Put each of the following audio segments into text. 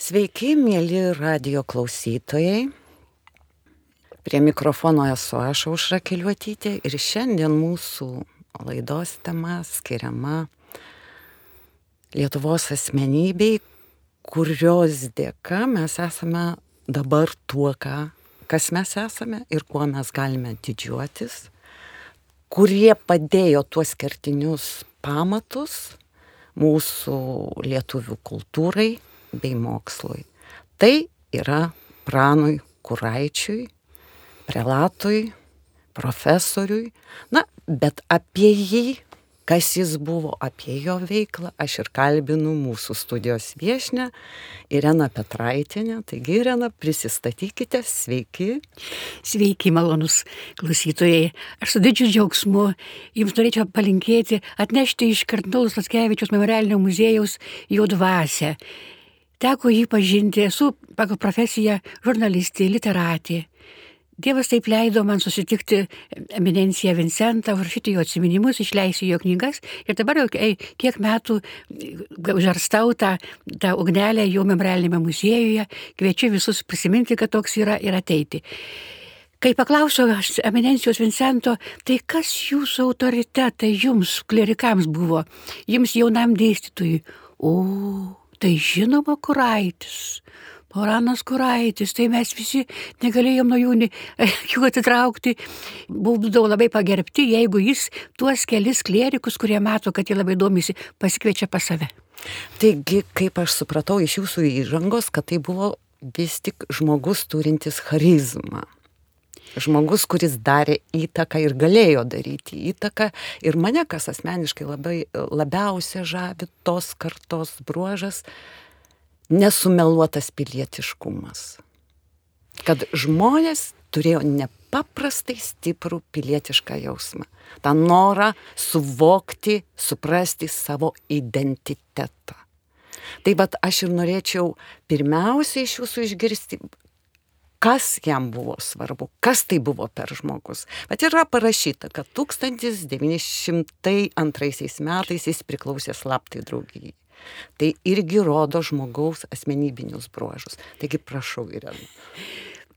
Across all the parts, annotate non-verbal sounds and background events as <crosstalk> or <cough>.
Sveiki, mėly radio klausytojai. Prie mikrofono esu aš Aušra Keliuotytė ir šiandien mūsų laidos tema skiriama Lietuvos asmenybei, kurios dėka mes esame dabar tuo, ką, kas mes esame ir kuo mes galime didžiuotis, kurie padėjo tuos kertinius pamatus mūsų lietuvių kultūrai bei mokslui. Tai yra pranui Kuraičiui, prelatui, profesoriui, na, bet apie jį kas jis buvo, apie jo veiklą, aš ir kalbinu mūsų studijos viešinę Ireną Petraitinę. Taigi, Irena, prisistatykite, sveiki. Sveiki, malonus klausytojai. Aš su didžiu džiaugsmu jums norėčiau palinkėti atnešti iš Kardinolos Laskevičius memorialinio muziejaus jo dvasę. Teko jį pažinti, esu pagal profesiją žurnalistė, literatė. Dievas taip leido man susitikti eminenciją Vincentą, rašyti jo atsiminimus, išleisti jo knygas ir dabar jau kiek metų žarstau tą, tą ugnelę jo memorialinėme muziejuje, kviečiu visus prisiminti, kad toks yra ir ateiti. Kai paklausiau eminencijos Vincento, tai kas jūsų autoritetai jums, klerikams buvo, jums jaunam dėstytojui? O, tai žinoma, kuraitis. Poranas Kuraitis, tai mes visi negalėjom nuo jų <laughs> jų atitraukti. Būdavo labai pagerbti, jeigu jis tuos kelis klerikus, kurie mato, kad jie labai domisi, pasikviečia pas save. Taigi, kaip aš supratau iš jūsų įžangos, kad tai buvo vis tik žmogus turintis charizmą. Žmogus, kuris darė įtaką ir galėjo daryti įtaką. Ir mane, kas asmeniškai labai labiausia žavi tos kartos bruožas, nesumeluotas pilietiškumas. Kad žmonės turėjo nepaprastai stiprų pilietišką jausmą. tą norą suvokti, suprasti savo identitetą. Tai bet aš ir norėčiau pirmiausia iš jūsų išgirsti, kas jam buvo svarbu, kas tai buvo per žmogus. Bet yra parašyta, kad 1902 metais jis priklausė slaptai draugijai. Tai irgi rodo žmogaus asmenybinius bruožus. Taigi prašau, Irena.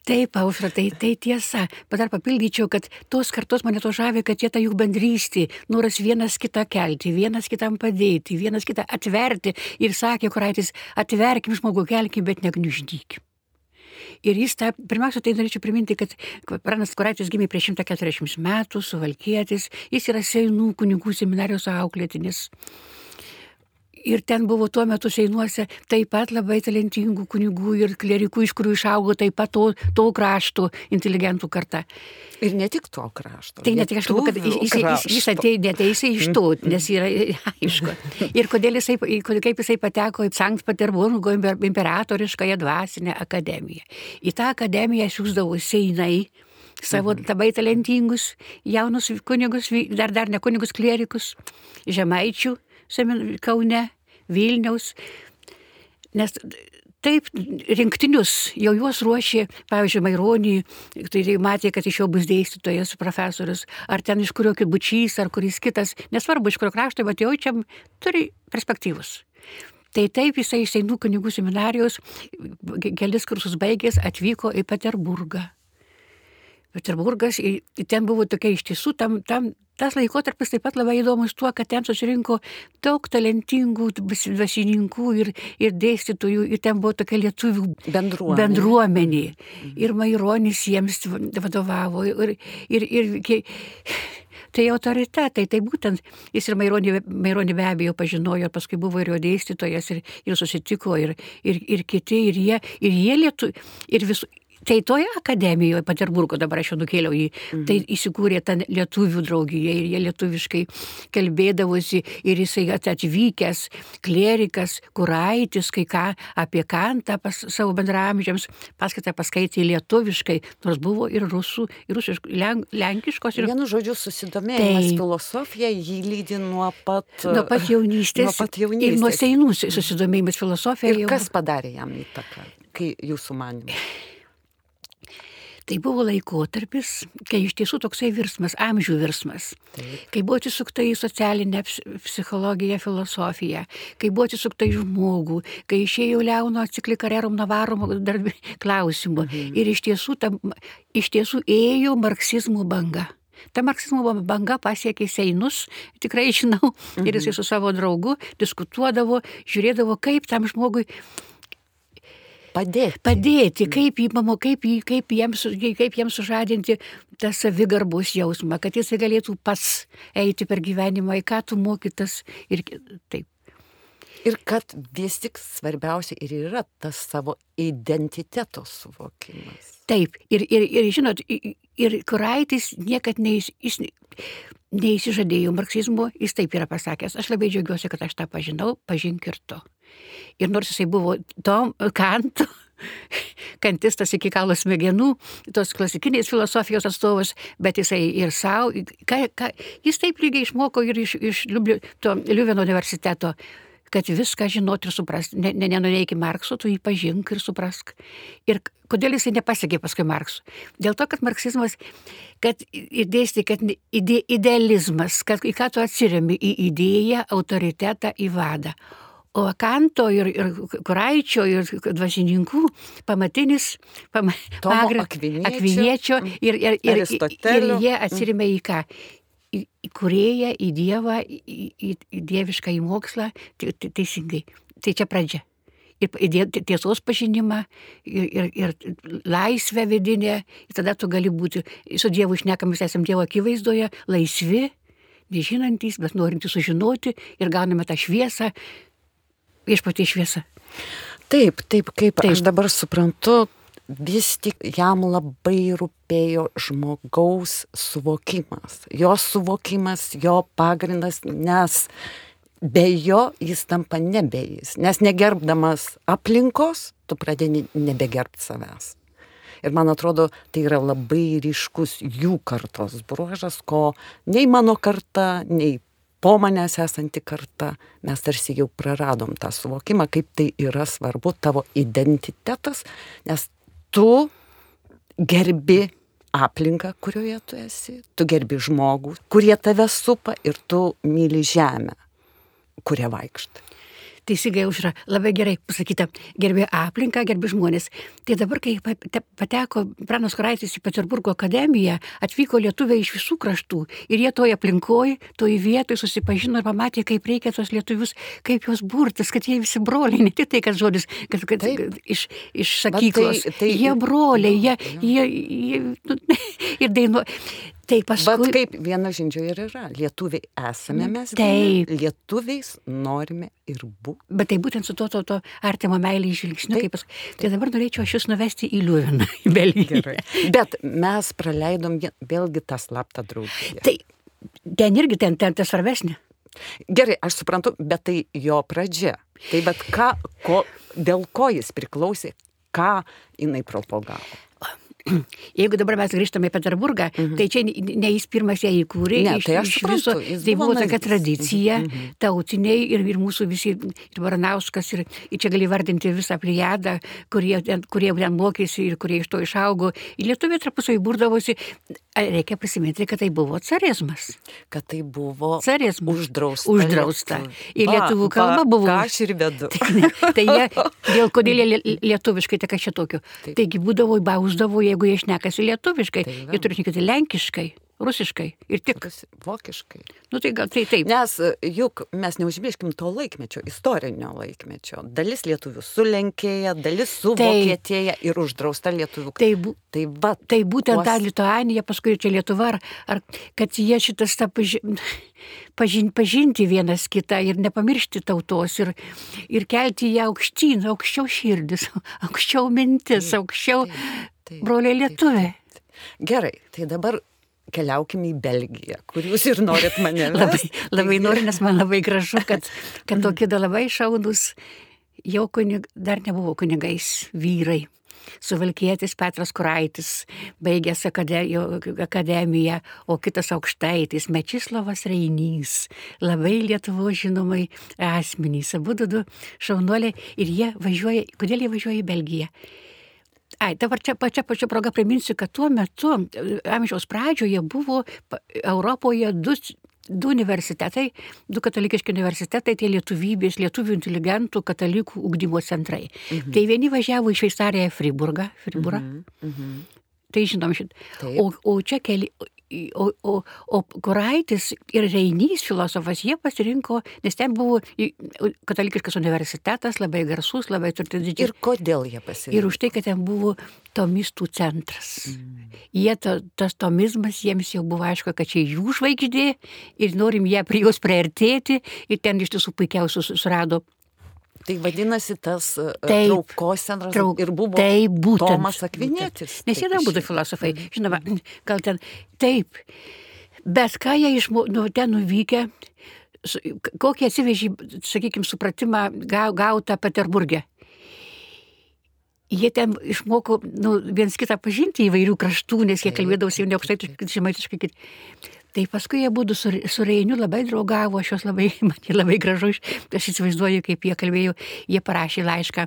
Taip, aušra, tai, tai tiesa. Bet dar papildyčiau, kad tos kartos mane to žavė, kad jie tą jų bendrystį, noras vienas kitą kelti, vienas kitam padėti, vienas kitą atverti. Ir sakė, kuraitis, atverkim žmogų, kelkim, bet negniuždykim. Ir jis tą, pirmiausia, tai norėčiau priminti, kad Pranas Kuraitis gimė prieš 140 metų, suvalkėtis, jis yra Seinų kunigų seminarijos auklėtinis. Ir ten buvo tuo metu Seinuose taip pat labai talentingų kunigų ir klerikų, iš kurių išaugo taip pat to, to krašto inteligentų karta. Ir ne tik to krašto. Tai ne tik aš kalbu, kad jis, jis, jis atėjo, neteisai iš to, nes yra aišku. Ir kodėl jisai, kaip jisai pateko į Sankt Peterburgo imperatoriškąją dvasinę akademiją. Į tą akademiją siūsdavo Seinai savo mhm. labai talentingus jaunus kunigus, dar, dar ne kunigus klerikus, žemaičių Kaune, Vilniaus. Nes taip rinktinius, jau juos ruošė, pavyzdžiui, Maironį, tai, tai matė, kad iš jo bus dėstytojas, profesorius, ar ten iš kurio kibučys, ar kuris kitas, nesvarbu iš kurio krašto, bet jau čia turi perspektyvus. Tai taip jisai iš Seinų kunigų seminarijos kelis kursus baigęs atvyko į Peterburgą. Peterburgas, ten buvo tokia iš tiesų, tam, tam, tas laikotarpis taip pat labai įdomus tuo, kad ten susirinko daug talentingų dvasininkų ir, ir dėstytojų, ir ten buvo tokia lietuvių bendruomenė. bendruomenė. Mhm. Ir Maironis jiems vadovavo. Ir, ir, ir, Tai autoritetai, tai būtent jis ir Maironį, Maironį be abejo pažinojo, paskui buvo ir jo dėstytojas, ir, ir susitiko, ir, ir, ir kiti, ir jie, ir jie lietu, ir visų, Tai toje akademijoje, Peterburgo dabar aš jau nukėliau jį, mhm. tai įsikūrė ta lietuvių draugija ir jie lietuviškai kalbėdavosi ir jisai atvykęs, klerikas, kuraitis, kai ką apie kantą pas savo bendramžiams, paskaitą paskaitė lietuviškai, nors buvo ir rusų, ir rusiškos, len, lenkiškos. Ir... Vienu žodžiu, susidomėjimas tai, filosofija jį lydi nuo pat, nuo pat jaunystės. Nuo pat jaunystės. Ir nuo seinų susidomėjimas filosofija. Ir jau... kas padarė jam įtaką, kai jūsų manimu? Tai buvo laikotarpis, kai iš tiesų toksai virsmas, amžių virsmas, Taip. kai buvo atsisukta į socialinę psichologiją, filosofiją, kai buvo atsisukta į žmogų, kai išėjo Leono ciklikarerum navarum <laughs> klausimų mhm. ir iš tiesų, ta, iš tiesų ėjo marksizmų banga. Ta marksizmo banga pasiekė Seinus, tikrai žinau, mhm. ir jisai su savo draugu diskutuodavo, žiūrėdavo, kaip tam žmogui Padėti. Padėti, kaip, įmamo, kaip, kaip, jiems, kaip jiems sužadinti tą savigarbos jausmą, kad jisai galėtų pats eiti per gyvenimą, į ką tu mokytas ir taip. Ir kad vis tik svarbiausia ir yra tas savo identiteto suvokimas. Taip, ir, ir, ir žinot, ir Kuraitis niekad neįs, jis, neįsižadėjo marksizmo, jis taip yra pasakęs. Aš labai džiaugiuosi, kad aš tą pažinau, pažink ir to. Ir nors jisai buvo Tom Kanto, kantistas iki kalo smegenų, tos klasikinės filosofijos atstovas, bet jisai ir savo, jis taip lygiai išmoko ir iš, iš Liuveno universiteto kad viską žinoti ir suprasti. Ne, ne, nenuneiki Markso, tu jį pažink ir suprask. Ir kodėl jisai nepasiekė paskui Markso? Dėl to, kad marksizmas, kad įdėsti, kad ide, idealizmas, kad į ką tu atsiriami, į idėją, autoritetą, į vadą. O Kanto ir, ir Kuraičio ir dvasininkų pamatinis pam, pagrindas Akviniečio ir, ir, ir, ir jie atsirime į ką? Į, į kurėją, į Dievą, į, į, į dievišką į mokslą, teisingai. Tai čia pradžia. Ir tiesos pažinimą, ir, ir, ir laisvę vidinę, ir tada tu gali būti su Dievu išnekamis, esame Dievo akivaizdoje, laisvi, nežinantys, bet norintys sužinoti ir gauname tą šviesą, viešpatie šviesa. Taip, taip, kaip taip. aš dabar suprantu, vis tik jam labai rūpėjo žmogaus suvokimas, jo suvokimas, jo pagrindas, nes be jo jis tampa nebejais, nes negerbdamas aplinkos, tu pradedi nebegerbti savęs. Ir man atrodo, tai yra labai ryškus jų kartos bruožas, ko nei mano karta, nei po manęs esanti karta, mes tarsi jau praradom tą suvokimą, kaip tai yra svarbu tavo identitetas, nes tu gerbi aplinką, kurioje tu esi, tu gerbi žmogų, kurie tave supa ir tu myli žemę, kuria vaikštai teisingai užra, labai gerai pasakyta, gerbė aplinką, gerbė žmonės. Tai dabar, kai pateko Pranas Kuraitis į Peterburgo akademiją, atvyko lietuviai iš visų kraštų ir jie toje aplinkoje, toje vietoje susipažino ir pamatė, kaip reikia tos lietuvius, kaip juos burtis, kad jie visi broliai, ne tik tai, kad žodis, kad, kad Taip. iš, iš sakyklos. Tai, tai, jie broliai, jie, jie, jie, nu, <laughs> ir dainuoja. Tai paskui... Bet kaip viena žindžio ir yra, lietuviai esame mes. Taip. Lietuviais norime ir būti. Bet tai būtent su to, to, to artimo meilį žvilgsniu. Taip. Pas... Tai dabar norėčiau aš jūs nuvesti į Liuviną, į Belgiją. Gerai. Bet mes praleidom vėlgi tą slaptą draugą. Tai ten irgi ten, ten tas svarbesnė. Gerai, aš suprantu, bet tai jo pradžia. Tai bet ką, ko, dėl ko jis priklausė, ką jinai propagavo. Jeigu dabar mes grįžtame į Peterburgą, mhm. tai čia ne jis pirmas ją įkūrė, ne, tai iš, iš viso, tai buvo tokia tradicija, mhm. mhm. tautiniai ir, ir mūsų visi, ir Varanauskas, ir, ir čia gali vardinti visą pliadą, kurie, kurie ten mokėsi ir kurie iš to išaugo. Ir lietuviai tarpusai būrdavosi, reikia prisiminti, kad tai buvo carizmas. Kad tai buvo carizmas. Uždrausta. Uždrausta. Ir lietuvių kalba buvo. Aš ir vedu. Tai, <laughs> tai jie, dėl kodėl <laughs> lietuviškai, tai ką čia tokio. Taigi būdavo, bausdavo, jie jeigu jie šnekasi lietuviškai, tai jie turi šnekėti lenkiškai, rusiškai ir tik. Vokiškai. Nu tai gal tai taip. Nes juk mes neužmirškim to laikmečio, istorinio laikmečio. Dalis lietuvių sulenkėja, dalis suvokietėja ir uždrausta lietuvių. Tai, bu, tai, va, tai būtent tuos... ta Lietuanija, paskui čia Lietuva, ar, ar kad jie šitas tą pažin, pažin, pažinti vienas kitą ir nepamiršti tautos ir, ir kelti ją aukštyn, aukščiau širdis, <laughs> aukščiau mintis, aukščiau broliai lietuviai. Gerai, tai dabar keliaukim į Belgiją, kur jūs ir norit <laughs> mane. labai, labai noriu, nes man labai gražu, kad, kad tokie da labai šaudus, jau kunig, dar nebuvo kunigais vyrai. Suvalkietis Petras Kuraitis, baigęs akademiją, o kitas aukštaitis, Mečislavas Reinys, labai Lietuvo žinomai asmenys, abu du šaunuoliai ir jie važiuoja, kodėl jie važiuoja į Belgiją? Ai, dabar čia pačia pačia proga priminsiu, kad tuo metu, amžiaus pradžioje, buvo Europoje du, du universitetai, du katalikiški universitetai, tai lietuvybės, lietuvių inteligentų, katalikų ugdymo centrai. Mhm. Tai vieni važiavo į Šveicariją Friburgą, Friburą. Mhm. Mhm. Tai žinom šit. O, o čia keli, o, o, o Kuraitis ir Reinys filosofas, jie pasirinko, nes ten buvo katalikiškas universitetas, labai garsus, labai turtingas. Ir kodėl jie pasirinko? Ir už tai, kad ten buvo tomistų centras. Mm. Jie, to, tas tomizmas jiems jau buvo aišku, kad čia jų žvaigždė ir norim ją prie jos priartėti ir ten iš tiesų puikiausius surado Tai vadinasi, tas e, taip, traukos centras trauk, ir buvo tai būtent, Tomas Akvinėtis. Nes yra būtų filosofai, žinoma, gal ten taip. Bet ką jie išmo, nu, ten nuvykę, kokį atsivežė, sakykime, supratimą gautą Peterburgė. Jie ten išmoko nu, viens kitą pažinti įvairių kraštų, nes jie kalbėdavosi jau ne aukštai, žemaitiškai. Tai paskui jie būtų su, su Reiniu labai draugavo, aš juos labai, <laughs> man labai gražu, aš įsivaizduoju, kaip jie kalbėjo, jie parašė laišką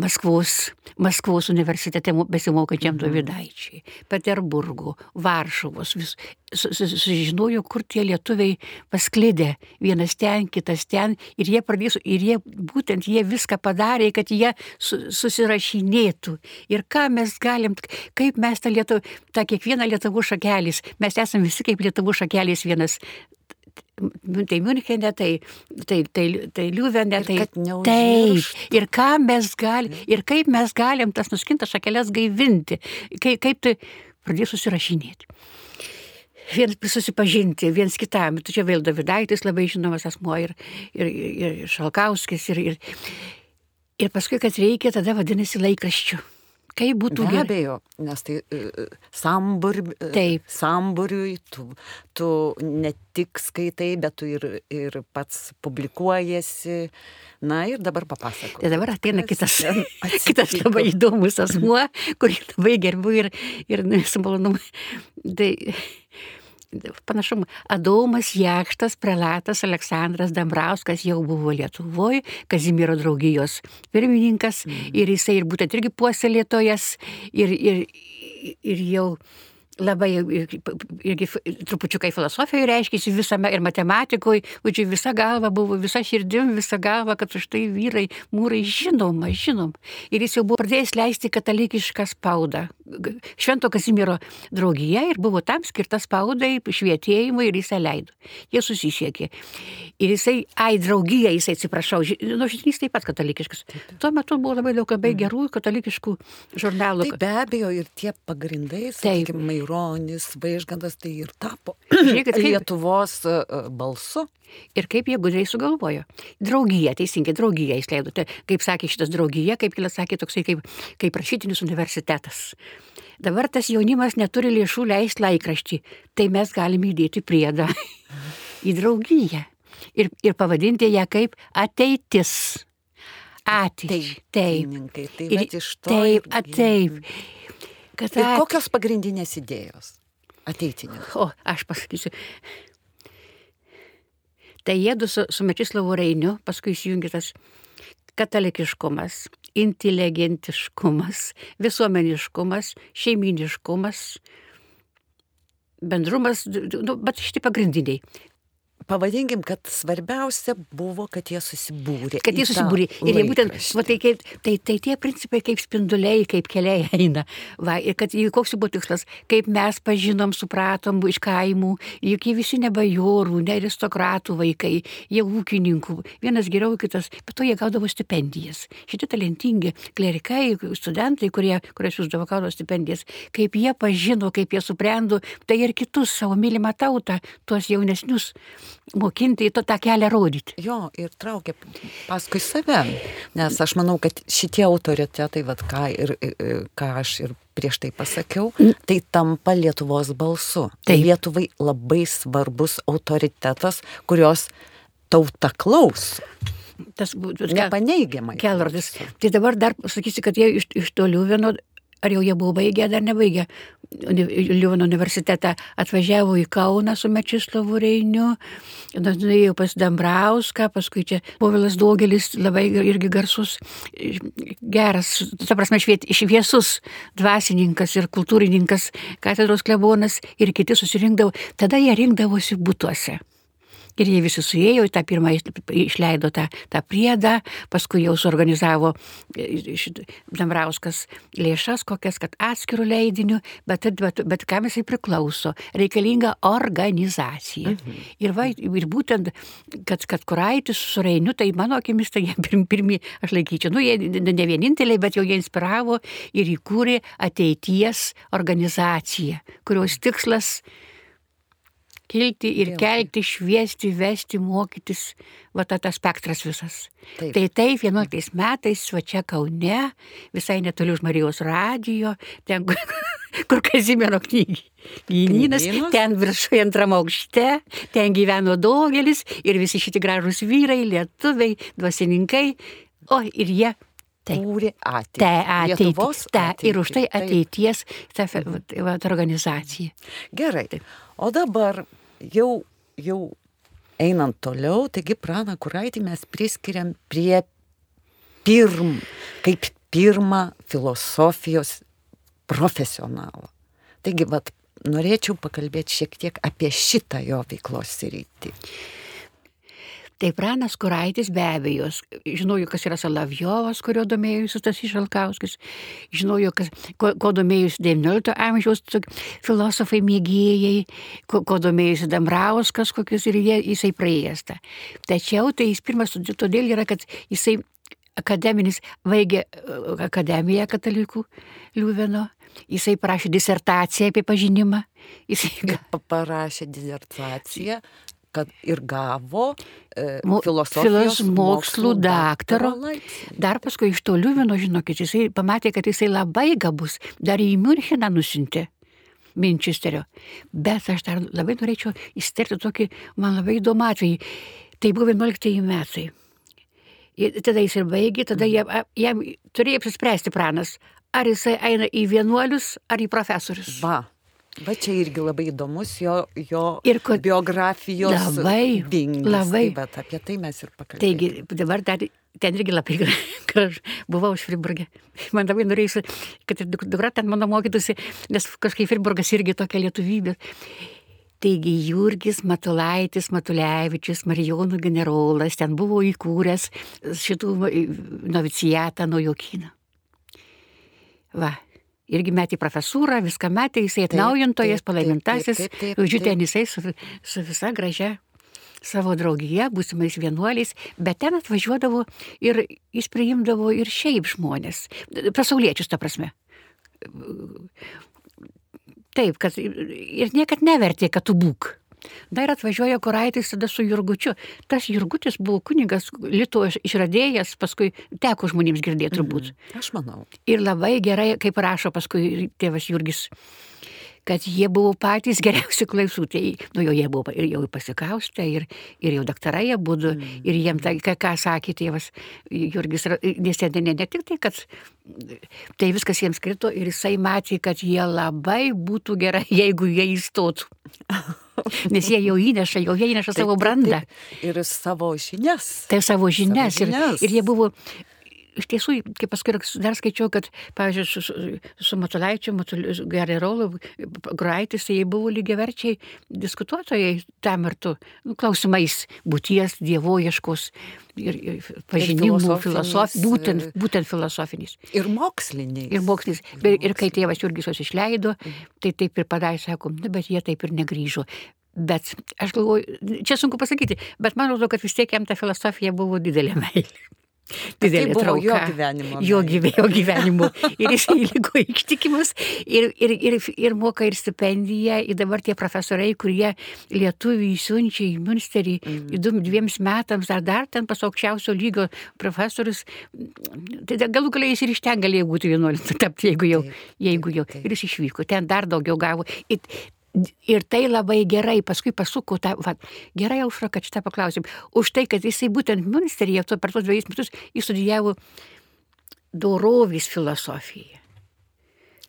Maskvos, Maskvos universitete besimokančiam mhm. Dovydaičiai, Peterburgo, Varšuvos, vis, sužinojo, kur tie lietuviai pasklidė, vienas ten, kitas ten, ir jie pradėjo, ir jie būtent jie viską padarė, kad jie su, susirašinėtų. Ir ką mes galim, kaip mes tą lietuvą, tą kiekvieną lietuvų šakelis, mes esame visi kaip lietuvų šakelis vienas. Tai Münchenė, tai, tai, tai, tai Liuvenė, tai taip. Ir ką mes galim, ir kaip mes galim tas nuskintas šakelės gaivinti, kaip, kaip tai pradėjo susirašinėti vien susipažinti viens kitam. Tu čia vėl Davidaitis labai žinomas asmuo ir, ir, ir Šalkauskis ir, ir, ir paskui, kad reikia, tada vadinasi laikraščiu. Kaip būtų Be abejo, nes tai uh, sambur, Taip. samburiui tu, tu ne tik skaitai, bet tu ir, ir pats publikuojasi. Na ir dabar papasakok. Tai dabar ateina kitas, <laughs> kitas labai įdomus asmuo, kurį labai gerbiu ir, ir su malonumu. Tai, panašumų. Adomas Jakštas, prelatas Aleksandras Dambrauskas jau buvo Lietuvoje, Kazimiero draugijos pirmininkas mm. ir jisai ir būtent irgi puoselėtojas ir, ir, ir jau labai irgi trupučiukai filosofijoje reiškėsi visame ir matematikoje, žodžiu, visa galva buvo, visa širdim, visa galva, kad už tai vyrai, mūrai žinoma, žinom. Ir jis jau buvo pradėjęs leisti katalikišką spaudą. Švento Kazimiero draugija ir buvo tam skirta spaudai, švietėjimui ir jisai leido. Jie susisiekė. Ir jisai, ai, draugija, jisai atsiprašau, nu, žinys taip pat katalikiškas. Tuo metu buvo labai daug labai gerų katalikiškų žurnalų. Tai be abejo ir tie pagrindai, sakykime, Maironis, Vaižgandas tai ir tapo <clears throat> Žiūrėkit, kaip... Lietuvos e, e, balsu. Ir kaip jie gudriai sugalvojo. Draugija, teisingai, draugija įsileido. Tai, kaip sakė šitas draugija, kaip kilas sakė, toksai kaip, kaip rašytinis universitetas. Dabar tas jaunimas neturi lėšų leisti laikraštį, tai mes galime įdėti priedą <laughs> į draugiją ir, ir pavadinti ją kaip ateitis. Ateičiai. Taip. taip. Tai ir, iš to. Taip, taip kad... Ir kokios pagrindinės idėjos ateitinės? O, aš pasakysiu. Tai jėdu su, su Mečislavu Reiniu, paskui įsijungi tas katalikiškumas, inteligentiškumas, visuomeniškumas, šeiminiškumas, bendrumas, nu, bet šitie pagrindiniai pavadinkim, kad svarbiausia buvo, kad jie susibūrė. Kad jie susibūrė. Ir jie būtent, va, tai, kaip, tai, tai tie principai kaip spinduliai, kaip keliai <laughs> eina. Va, ir kad koks buvo tikslas, kaip mes pažinom, supratom iš kaimų, juk jie visi ne bajorų, ne aristokratų vaikai, jie ūkininkų. Vienas geriau, kitas, bet to jie gaudavo stipendijas. Šitie talentingi klerikai, studentai, kurie, kurie siūsdavo gaudavo stipendijas, kaip jie pažino, kaip jie suprendo, tai ir kitus savo mylimą tautą, tuos jaunesnius mokinti į to tą kelią rodyti. Jo, ir traukia paskui save. Nes aš manau, kad šitie autoritetai, vat, ką, ir, ką aš ir prieš tai pasakiau, tai tampa Lietuvos balsu. Tai Lietuvai labai svarbus autoritetas, kurios tauta klauso. Tas būtų nepaneigiamai. Kelrodis. Tai dabar dar sakysi, kad jie iš, iš toliau vieno ar jau jie buvo baigę, dar nebaigę. Liuvono universitetą, atvažiavo į Kauną su Mečislavu Reiniu, nuėjo pas Dambrauską, paskui čia Povilas Daugelis, labai irgi garsus, geras, ta prasme, šviesus dvasininkas ir kultūrininkas, katedros klebonas ir kiti susirinkdavo, tada jie rinkdavosi būtuose. Ir jie visi suėjo, tą pirmą išleido tą, tą priedą, paskui jau suorganizavo e, Damrauskas lėšas kokias, kad atskirų leidinių, bet, bet, bet kam jisai priklauso, reikalinga organizacija. Mhm. Ir, va, ir būtent, kad, kad Kuraitis su Reiniu, tai mano akimis, tai jie pirmi, pirmi aš laikyčiau, nu jie ne vieninteliai, bet jau jie inspiravo ir įkūrė ateities organizaciją, kurios tikslas kilti ir kelti, šviesti, vesti, mokytis, va ta, tas spektras visas. Taip. Tai taip, 11 metais, va čia Kaune, visai netoli už Marijos radijo, ten, kur <laughs> Kazimiero knygi. Gynynas, ten viršuje antram aukšte, ten gyveno daugelis ir visi šitie gražus vyrai, lietuviai, dvasininkai, o ir jie kūrė ateitį. Ta ateitis. Ta, ir už tai ateities ta, ta organizacija. Gerai. O dabar jau, jau einant toliau, taigi praną kuraitį mes priskiriam prie pirm, kaip pirmą filosofijos profesionalą. Taigi, vat, norėčiau pakalbėti šiek tiek apie šitą jo veiklos rytį. Tai Pranas Kuraitis be abejo, žinojo, kas yra Salavjovas, kurio domėjusi tas Išalkauskis, žinojo, kas, ko, ko domėjusi XIX amžiaus filosofai mėgėjai, ko, ko domėjusi Dambrauskas, kokius ir jie, jisai praėjęs. Ta. Tačiau tai jis pirmas todėl yra, kad jisai akademinis, vaigė akademiją katalikų Liuveno, jisai parašė disertaciją apie pažinimą. Jisai parašė disertaciją kad ir gavo e, filosofijos mokslų, mokslų daktaro. Dar paskui iš to Liuvino, žinokit, jisai pamatė, kad jisai labai gabus, dar į Müncheną nusintė. Minčesterio. Bet aš dar labai norėčiau įsterti tokį, man labai įdomų atvejį. Tai buvo 11 metai. Ir tada jis ir baigė, tada jam, jam turėjo apsispręsti pranas, ar jisai eina į vienuolius, ar į profesorius. Va. Va čia irgi labai įdomus jo, jo ir kod... biografijos labai, vingis, labai. Tai, bet apie tai mes ir pakalbėsime. Taigi, dabar dar ten irgi labai <laughs> gražu. Buvau iš Friburgė. Man labai norėjusi, kad ir dukra ten mano mokytųsi, nes kažkaip Friburgas irgi tokia lietuvybė. Taigi Jurgis Matulaitis, Matulevičius, Marijonų generolas ten buvo įkūręs šitų novicijatą nuo Jokino. Va, irgi metė profesūrą, viską metė, jisai atnaujintojas, palaimintasis, ten jisai su, su visa gražia savo draugija, būsimais vienuoliais, bet ten atvažiuodavo ir jis priimdavo ir šiaip žmonės, pasauliečius, ta prasme. Taip, kad ir niekad nevertė, kad tu būk. Dar atvažiuoja Kuraitis tada su Jurgučiu. Tas Jurgutis buvo kunigas, Lietuvo išradėjas, paskui teko žmonėms girdėti turbūt. Mhm, aš manau. Ir labai gerai, kaip rašo paskui tėvas Jurgis, kad jie buvo patys geriausi klausūtai. Nu, jau jie buvo ir jau pasikaustę, ir, ir jau daktarai jie būtų, mm. ir jiem tai, ką, ką sakė tėvas Jurgis, nes ne, ne, ne tik tai, kad tai viskas jiems krito, ir jisai matė, kad jie labai būtų gerai, jeigu jie įstotų. <laughs> <laughs> Nes jie jau įneša, jau jie įneša savo brandą. Taip, taip. Ir savo žinias. Tai savo žinias. Savo žinias. Ir, ir jie buvo iš tiesų, kaip paskui dar skaičiau, kad, pavyzdžiui, su, su, su Matulaičiu, Gererolu, Graitis, jie buvo lygiaverčiai diskutuotojai tam metu, nu, klausimais būties, dievoieškos ir, ir pažinimų, filosofijos, būtent, būtent filosofinis. Ir moksliniai. Ir mokslinis. Ir, ir kai tėvas Jurgis juos išleido, tai taip ir padarė, sakom, nu, bet jie taip ir negrįžo. Bet aš galvoju, čia sunku pasakyti, bet man atrodo, kad vis tiek jam ta filosofija buvo didelė meilė. Didelė tai trauka. Jo gyvenimo. Jo, gyvėjo gyvenimo. Ir jis liko ištikimas ir, ir, ir, ir moka ir stipendiją. Ir dabar tie profesoriai, kurie lietuvių įsiunčia į Münsterį mm. -hmm. dviems metams ar dar ten pas aukščiausio lygio profesorius, tai galų galiai jis ir iš ten galėjo būti vienuolis tapti, jeigu jau, taip, jeigu jau. Taip. Ir jis išvyko, ten dar daugiau gavo. Ir, Ir tai labai gerai, paskui pasuko tą, va, gerai aušra, kad šitą paklausim, už tai, kad jisai būtent Münsteryje per tos dviejus metus įstudijavo dorovės filosofiją.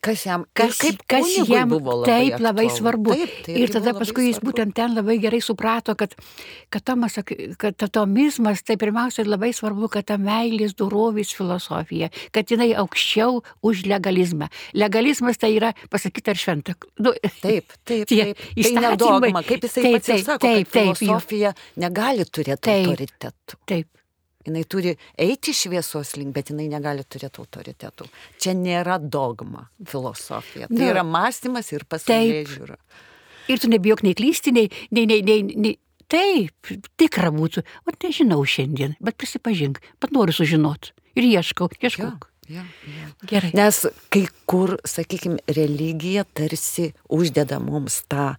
Kas jam, kas, kaip kas jam buvo labai taip labai aktualu. svarbu. Taip, tai ir tada labai paskui jis svarbu. būtent ten labai gerai suprato, kad, kad, tomas, kad atomizmas, tai pirmiausia labai svarbu, kad ta meilės dorovės filosofija, kad jinai aukščiau už legalizmą. Legalizmas tai yra pasakyti ar šventą. Nu, Taip, taip, Tie taip. Tai įstatymai- nedogma, kaip jisai Taip, pats taip, sako, taip, taip, filosofija negali turėti Taip. autoritetų. taip. Jinai turi eiti šviesos link, bet jinai negali turėti autoritetų. Čia nėra dogma filosofija. Tai yra mąstymas ir pasaulyje žiūra. Ir tu nebijok nei klysti, nei, nei, nei, nei, nei. Taip, tikra būtų. O nežinau šiandien, bet prisipažink, bet noriu sužinoti. Ir ieškau, ieškau. Ja, ja. Gerai. Nes kai kur, sakykime, religija tarsi uždeda mums tą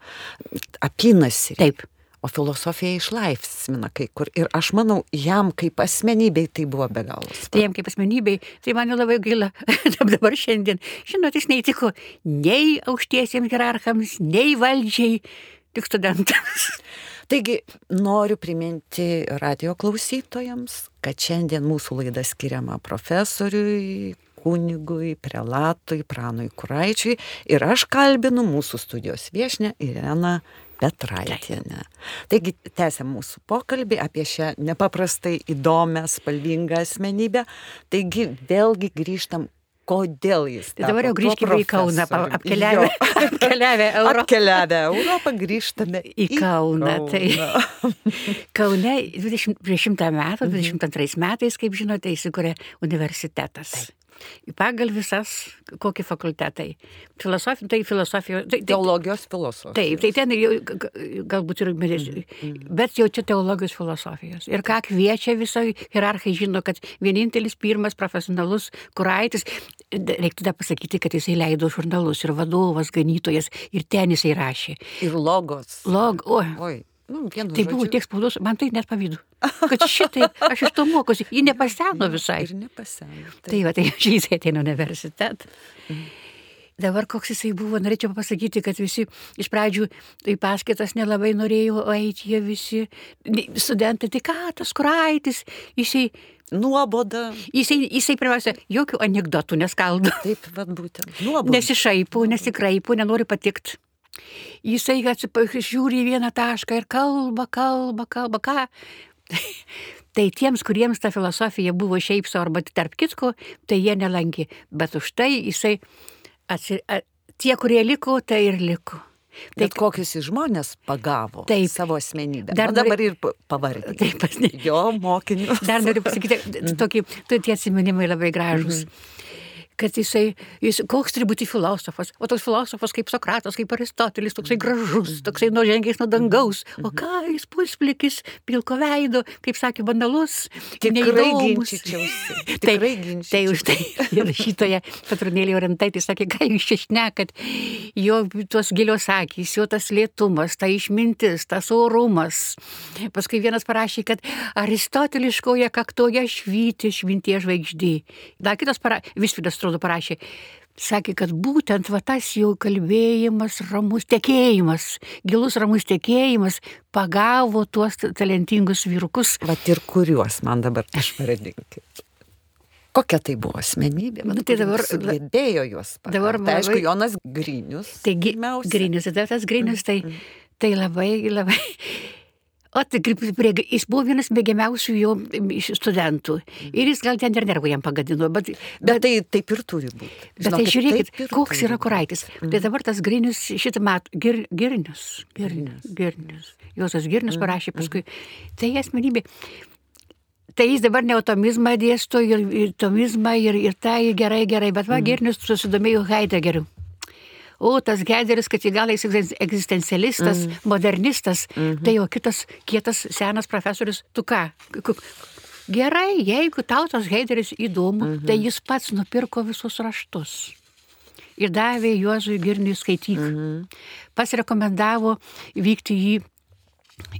apynasį. Taip. O filosofija išlaisvina kai kur. Ir aš manau, jam kaip asmenybei tai buvo be galo. Tai jam kaip asmenybei, tai man labai gaila. <laughs> Dabar šiandien, žinot, jis neįtiko nei aukštiesiems hierarchams, nei valdžiai, tik studentams. <laughs> Taigi noriu priminti radio klausytojams, kad šiandien mūsų laida skiriama profesoriui, kunigui, prelatui, pranui Kuraičiui ir aš kalbinu mūsų studijos viešinę Ireną Petraitienę. Taigi tęsiam mūsų pokalbį apie šią nepaprastai įdomią, spalvingą asmenybę. Taigi vėlgi grįžtam, kodėl jis. Tai dabar jau tapo grįžkime į Kauną, apkeliavę, apkeliavę Europą. Apkeliavę Europą grįžtame <laughs> Į Kauną, tai- Kauną. <laughs> Kaune 20, prieš šimtą metų, 22 metais, kaip žinote, įsikūrė universitetas. Pagal visas, kokie fakultetai. Filosofija, tai filosofija. Tai, tai, Teologijos filosofija. Taip, tai ten jau, galbūt ir medicina, bet jau čia teologijos filosofijos. Ir ką kviečia visai hierarchai žino, kad vienintelis pirmas profesionalus kuraitis, reiktų dar pasakyti, kad jisai leido žurnalus ir vadovas, ganytojas, ir ten jisai rašė. Ir logos. Log, o, Oi, nu, tai buvo tiek spaudos, man tai net pavydu. Kad šitai, aš iš to mokosi, ji nepaseno visai. Ir nepaseno. Tai va, tai čia jisai ateina į universitetą. Dabar koks jisai buvo, norėčiau pasakyti, kad visi iš pradžių į paskaitas nelabai norėjo eiti, jie visi studentai, tai ką tas kuraitis, jisai, Nuoboda. jisai, jisai pirmiausia, jokių anegdotų neskaldo, Taip, vad būtent. Nuoboda. nesišaipo, nesikraipo, nenori patikti. Jisai atsipažiūri į vieną tašką ir kalba, kalba, kalba, ką. <laughs> Tai tiems, kuriems ta filosofija buvo šiaip savo arba tarp kitko, tai jie nelankė. Bet už tai jisai, atsi, a, tie, kurie liko, tai ir liko. Tai Bet kokius žmonės pagavo Taip. savo asmenybę. Dar Dar dabar ir pa- pavardė. Taip, pas ne- Jo mokinius. Dar noriu <laughs> pasakyti, tokį, tu tie atsiminimai labai gražus. Kad jisai, jis, koks turi būti filosofas, o toks filosofas kaip Sokratas, kaip Aristotelis, toksai gražus, toksai nužengęs nuo dangaus, o ką jis pusplikis, pilko veido, kaip sakė, banalus, neįdomus. <laughs> Tai, tai už tai <laughs> rašytoja Petronėlė Orientaitė sakė, ką jūs čia šnekat, jo tos gilios akys, jo tas lėtumas, ta išmintis, tas orumas. Paskui vienas parašė, kad aristoteliškoje kaktoje švyti švintie žvaigždė. Dar kitas parašė, Visvidas atrodo parašė, sakė, kad būtent va tas jau kalbėjimas, ramus tekėjimas, gilus ramus tekėjimas pagavo tuos talentingus vyrukus. Vat ir kuriuos man dabar išvardinkit. Kokia tai buvo asmenybė? Nu, vat tai dabar- sugebėjo juos pagauti. dabar man tai, aišku, labai- Jonas Grinius. Taigi, pirmiausia. grinius, tada tas grinius, tai, tai labai, labai. O tai kaip prie, jis buvo vienas mėgiamiausių jo studentų. Ir jis gal ten ir nervų jam pagadino, bet, Bet tai taip ir turi būti. Bet tai žiūrėkit, koks yra kuraitis. Tai dabar tas grinius šitą metų, gir, girnius, girnius, girnius. Josas girnius parašė paskui. Tai asmenybė. Tai jis dabar neotomizmą dėsto ir, ir tomizmą ir, ir tai gerai, gerai, bet va, girnius susidomėjo Heideggeriu. O tas Heidegeris, kad į galą jis egzisten- egzistencialistas, modernistas, tai jau kitas kietas senas profesorius, tu ką? Gerai, jeigu tau tas Heideris įdomu, tai jis pats nupirko visus raštus ir davė Juozui Girniui skaityti. Mhm. Pas rekomendavo vykti į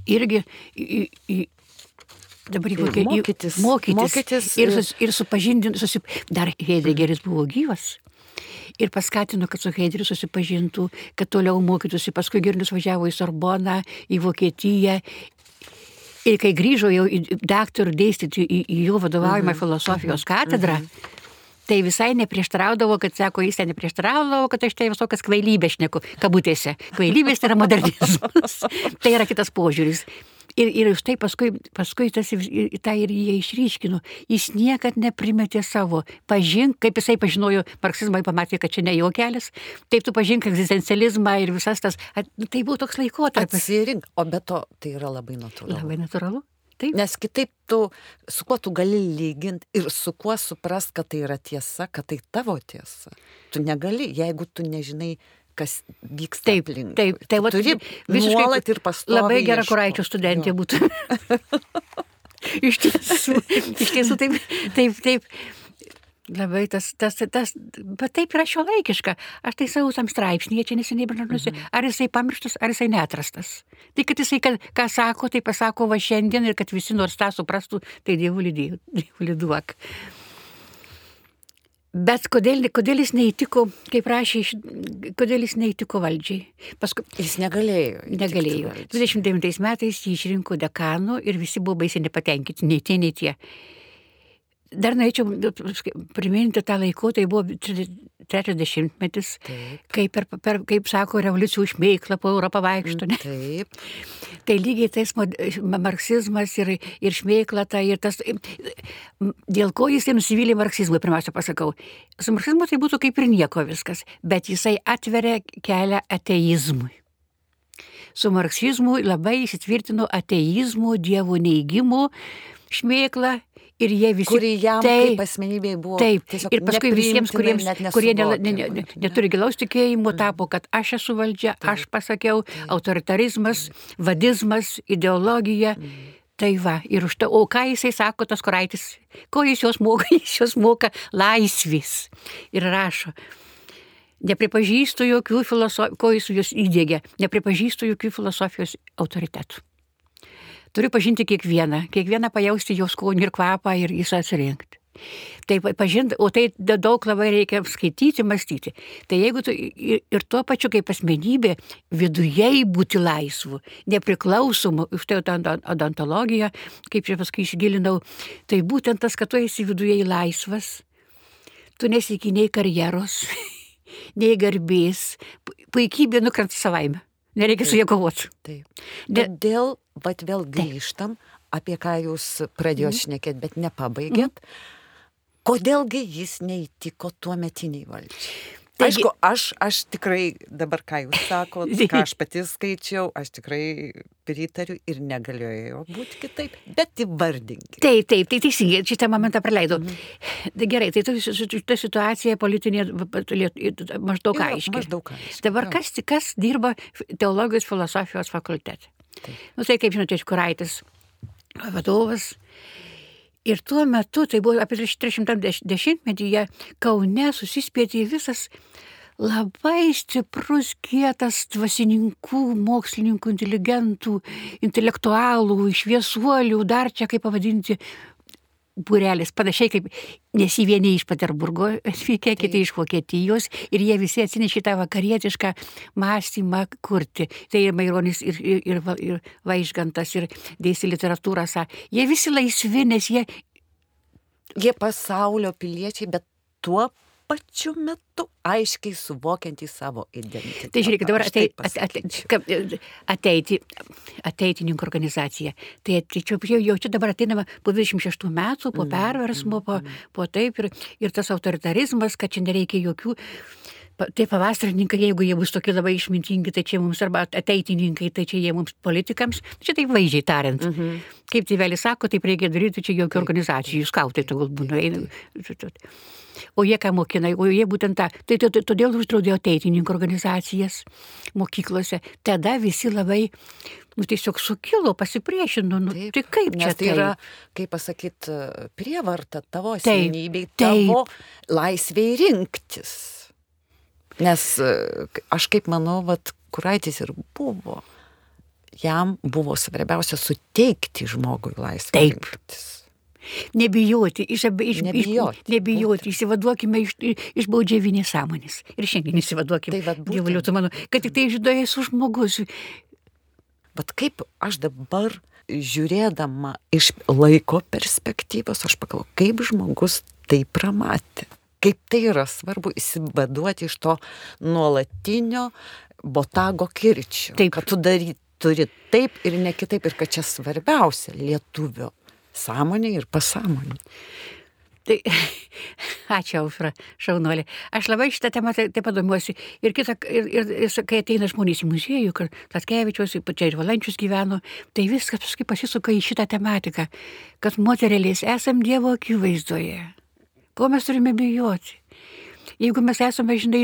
irgi į, į, dabar į- mokytis. mokytis, Mokytis ir, ir- sus, ir supažindinti, susip... dar Heideggeris buvo gyvas. Ir paskatino, kad su Heideriu susipažintų, kad toliau mokytųsi. Paskui Girnius važiavo į Sorboną, į Vokietiją. Ir kai grįžo jau į daktarų dėstyti į, į jo vadovaujamą filosofijos katedrą, tai visai neprieštraudavo, kad sako, jis ten neprieštraudavo, kad aš tai visokias kvailybės šneku, kabutėse. Kvailybės tai yra modernizmas. <laughs> tai yra kitas požiūris. Ir, ir štai paskui, paskui tas tą ir jie išryškino. Jis niekad neprimetė savo. Pažink, kaip jisai pažinojo marksizmą, pamatė, kad čia ne jo kelias. Taip tu pažink egzistencializmą ir visas tas. Tai buvo toks laikotarpis. Atsirink, o be to tai yra labai natūralu. Labai natūralu. Taip. Nes kitaip tu, su kuo tu gali lyginti ir su kuo supras, kad tai yra tiesa, kad tai tavo tiesa. Tu negali, jeigu tu nežinai, kas vyksta taip, aplink. Taip, tai va, turi visiškai ir pastoviai. Labai gera kuraičio studentė būtų. <laughs> iš tiesų, iš tiesų taip, taip, taip. Labai tas, tas, tas, bet taip yra šio laikiška. Aš tai savo tam straipsnėje čia neseniai branduosiu, mhm. ar jisai pamirštas, ar jisai netrastas. Tai kad jisai, kad, ką sako, tai pasako va šiandien ir kad visi nors tą suprastų, tai dievulį, dievulį duok. Bet kodėl, kodėl jis neįtiko, kaip rašė, kodėl jis neįtiko valdžiai? Paskui jis negalėjo. Negalėjo. 29 metais jį išrinko dekanu ir visi buvo baisiai nepatenkinti, nei tie, nei tie. Dar norėčiau priminti tą laiką, tai buvo trečias dešimtmetis, kai, per, per, kaip sako, revoliucijų šmeiklą po Europą vaikšto. Ne? Taip. Tai lygiai tais marksizmas ir, ir šmeikla, tai ir tas, dėl ko jisai nusivylė marksizmui, pirmiausia pasakau. Su marksizmu tai būtų kaip ir nieko viskas, bet jisai atveria kelią ateizmui su marksizmu labai įsitvirtino ateizmo, dievo neigimo šmėkla ir jie visi. Kuri jam taip, kaip asmenybė buvo. Taip, ir paskui visiems, kuriems, kurie ne, ne, ne, neturi gilaus tikėjimo, tapo, kad aš esu valdžia, taip, aš pasakiau, taip, autoritarizmas, vadizmas, ideologija. Mm. Tai va, ir už tai, o ką jisai sako, tas kuraitis, ko jis jos moka, <laughs> jis jos moka laisvės. Ir rašo, nepripažįstu jokių filosofijos, ko jis jūs įdėgė, nepripažįstu jokių filosofijos autoritetų. Turiu pažinti kiekvieną, kiekvieną pajausti jos skonį ir kvapą ir jis atsirinkti. Tai pažinti, o tai daug labai reikia skaityti, mąstyti. Tai jeigu tu ir, ir tuo pačiu kaip asmenybė viduje būti laisvu, nepriklausomu, už tai tą odontologiją, kaip čia paskui įsigilinau, tai būtent tas, kad tu esi viduje laisvas, tu nesiki nei karjeros, <laughs> nei garbės, puikybė nukrenta savaime. Nereikia su jie kovoti. Taip. Bet dėl, bet vėl grįžtam, apie ką jūs pradėjot mhm. šnekėti, bet nepabaigėt. Kodėlgi jis neįtiko tuo metiniai valdžiai? Taigi, Aišku, aš, aš tikrai dabar, ką jūs sakote, <laughs> ką aš pati skaičiau, aš tikrai pritariu ir negalėjo būti kitaip, bet įvardinkite. Taip, taip, tai teisingai, šitą momentą praleidau. Mhm. Tai gerai, tai ta situacija politinė maždaug aiški. Maždaug aiški. Dabar kas, kas dirba teologijos filosofijos fakultete? Taip. Nu, tai kaip žinote, Kuraitis vadovas. Ir tuo metu, tai buvo apie 310-metyje, Kaune susispėtė visas labai stiprus, kietas dvasininkų, mokslininkų, inteligentų, intelektualų, šviesuolių, dar čia kaip pavadinti, būrelis, panašiai kaip, nes į vieni iš Peterburgo atvykę, kiti iš Vokietijos ir jie visi atsinešė tą vakarietišką mąstymą kurti. Tai ir Maironis, ir, ir, ir, ir Vaižgantas, ir dėsi literatūrą, jie visi laisvi, nes jie... Jie pasaulio piliečiai, bet tuo pačiu metu aiškiai suvokiantys savo identitetą. Tai žiūrėkit, dabar atei, ate, ateiti, ateitininkų organizacija. Tai čia, jau čia dabar ateinama po 26 metų, po mm, perversmo, po, mm, po taip ir, ir tas autoritarizmas, kad čia nereikia jokių tie pavasarininkai, jeigu jie bus tokie labai išmintingi, tai čia mums arba ateitininkai, tai čia jie mums politikams, čia taip vaizdžiai tariant. Mm -hmm. Kaip tėvelis sako, taip reikia daryti, čia jokių organizacijų, skautai tegul būna. O jie ką mokina, o jie būtent tą. Tai todėl uždraudė ateitininkų organizacijas mokyklose. Tada visi labai, nu tiesiog sukilo, pasipriešino. Nu, taip, tai kaip čia tai yra, kaip pasakyti, prievarta tavo asmenybei, tavo laisviai rinktis. Nes e, aš kaip manau, vat, kuraitis ir buvo. Jam buvo svarbiausia suteikti žmogui laisvę. Taip. Rinktis. Nebijoti, iš, iš, nebijoti, iš, nebijoti įsivaduokime iš, iš baudžiavinės sąmonės. Ir šiandien įsivaduokime, tai dievaliuotų mano, kad tik tai žinoja su žmogus. Bet kaip aš dabar žiūrėdama iš laiko perspektyvos, aš pagalvoju, kaip žmogus tai pramatė. kaip tai yra svarbu įsivaduoti iš to nuolatinio botago kirčio. Taip. Kad tu dary, turi taip ir ne kitaip ir kad čia svarbiausia lietuvio sąmonė ir pasąmonė. Tai <laughs> ačiū, Aušra, šaunuolė. Aš labai šitą temą taip tai padomiuosi. Ir, kita, ir, ir, ir kai ateina žmonės į muziejų, kad Tatkevičius, čia ir Valančius gyveno, tai viskas paskui pasisuka į šitą tematiką, kad moterėlės esam Dievo akivaizdoje. Ko mes turime bijoti? Jeigu mes esame, žinai,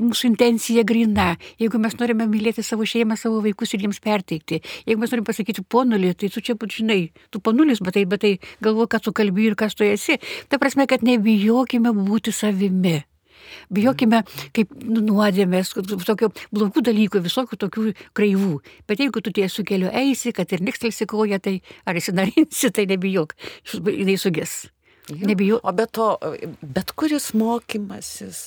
mūsų intencija grina, jeigu mes norime mylėti savo šeimą, savo vaikus ir jiems perteikti, jeigu mes norime pasakyti ponulį, tai tu čia, žinai, tu ponulis, bet tai, bet tai galvo, kad tu kalbi ir kas tu esi. Ta prasme, kad nebijokime būti savimi. Bijokime kaip nu, nuodėmės, tokių blogų dalykų, visokių tokių kreivų. Bet jeigu tu tiesiu keliu eisi, kad ir nikstelsi koja, tai ar įsinarinsi, tai nebijok, jinai sugės. Nebijau. O be to, bet kuris mokymasis,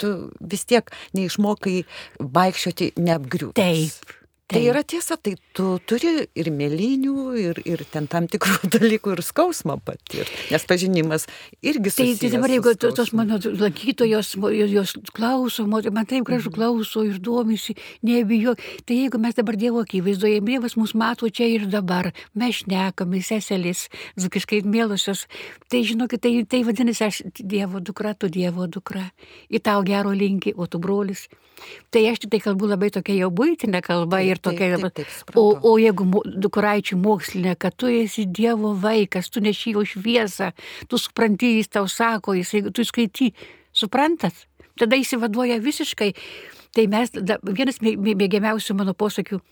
tu vis tiek neišmokai vaikščioti neapgriūti. Taip. Tai yra tiesa, tai tu turi ir mėlynių, ir, ir ten tam tikrų <laughs> dalykų, ir skausmą patirti, nes pažinimas irgi tai, tai dabar, jeigu to, tos mano lankytojos, jos klauso, man taip gražu mhm. klauso ir domisi, nebijo, tai jeigu mes dabar Dievo akivaizdoje, Dievas mus mato čia ir dabar, mes šnekame, seselis, zukiškai mėlusios, tai žinokit, tai, tai vadinasi, aš Dievo dukra, tu Dievo dukra, į tau gero linki, o tu brolis. Tai aš tik tai kalbu labai tokia jau būtinė kalba ir tokia. Taip, taip, taip, o, o jeigu dukuraičių mokslinė, kad tu esi Dievo vaikas, tu neši jo šviesą, tu supranti, jis tau sako, jis, jeigu tu skaitai, suprantat, tada įsivaduoja visiškai. Tai mes, da, vienas mėgiamiausių mano posakių,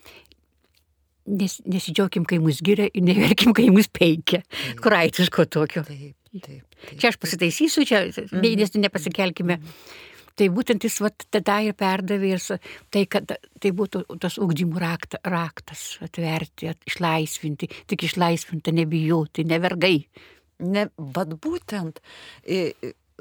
nes, nesidžiaukim, kai mus giria ir neverkim, kai mus peikia. Kuraitiško tokio. Taip, taip, taip, čia aš pasitaisysiu, čia, nes nepasikelkime. Mm -hmm. Tai būtent jis vat, tada ir perdavė ir tai, kad tai būtų tas ugdymų rakta, raktas atverti, at, išlaisvinti, tik išlaisvinti, nebijoti, nevergai. Ne, vad būtent,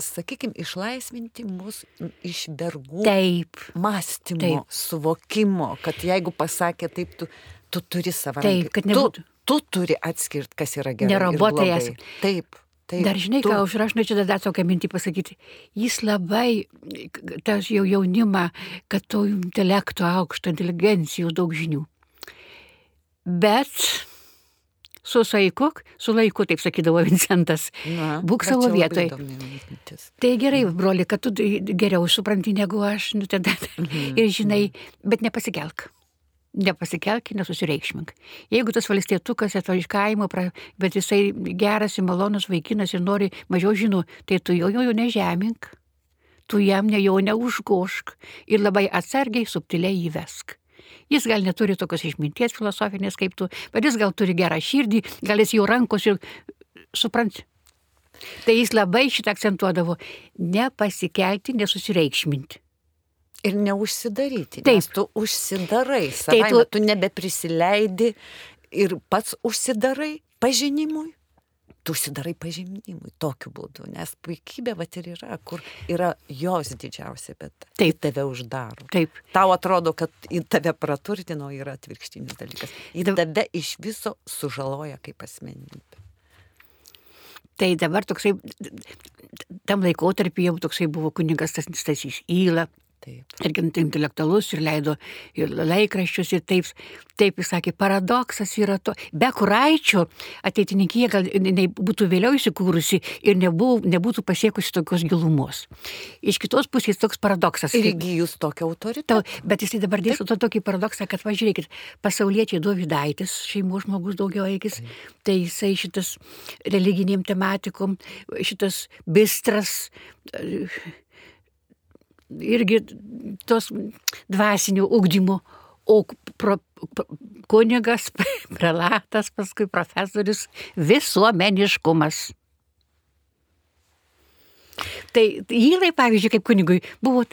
sakykime, išlaisvinti mus iš vergų taip, mąstymo, taip. suvokimo, kad jeigu pasakė taip, tu, tu turi savo. Taip, kad nebūtų. Tu, tu turi atskirti, kas yra gerai. Ne robotai esame. Taip. Taip, dar žinai, tu... ką aš rašau, čia dar tokią mintį pasakyti. Jis labai, tas jau jaunimą, kad to intelekto aukšto, inteligencijos daug žinių. Bet su saiku, su laiku, taip sakydavo Vincentas, Na, būk savo vietoje. Tai gerai, broli, kad tu geriau supranti negu aš, nu, tada, mhm. ir žinai, bet nepasikelk nepasikelk, nesusireikšmink. Jeigu tas valstietukas atvažiuoja iš kaimo, bet jisai geras ir malonus vaikinas ir nori mažiau žinų, tai tu jo jo nežemink, tu jam ne jo neužgošk ir labai atsargiai, subtiliai įvesk. Jis gal neturi tokios išminties filosofinės kaip tu, bet jis gal turi gerą širdį, gal jis jau rankos ir supranti. Tai jis labai šitą akcentuodavo - nepasikelti, nesusireikšminti. Ir neužsidaryti. Taip. Tu užsidarai, savai, tu... tu nebeprisileidi ir pats užsidarai pažinimui. Tu užsidarai pažinimui tokiu būdu, nes puikybė va ir yra, kur yra jos didžiausia, bet Taip. tave uždaro. Taip. Tau atrodo, kad į tave praturtino yra atvirkštinis dalykas. Į tave iš viso sužaloja kaip asmenybė. Tai dabar toksai, tam laikotarpį jau toksai buvo kunigas Stasys Įla, Taip. Ir intelektualus ir leido ir laikraščius ir taip, taip jis sakė, paradoksas yra to. Be kuraičio ateitininkija gal būtų vėliau įsikūrusi ir nebū, nebūtų pasiekusi tokios gilumos. Iš kitos pusės toks paradoksas. Ir įgyjus tokio autoritetą. Bet jisai dabar dėsto to tokį paradoksą, kad važiuokit, pasauliečiai Dovydaitis, šeimos žmogus daugiau eikis, tai jisai šitas religinėm tematikom, šitas bistras irgi tos dvasinių ugdymų, o pro, pro, kunigas, <laughs> prelatas, paskui profesorius visuomeniškumas. Tai Įlai, pavyzdžiui, kaip kunigui buvo.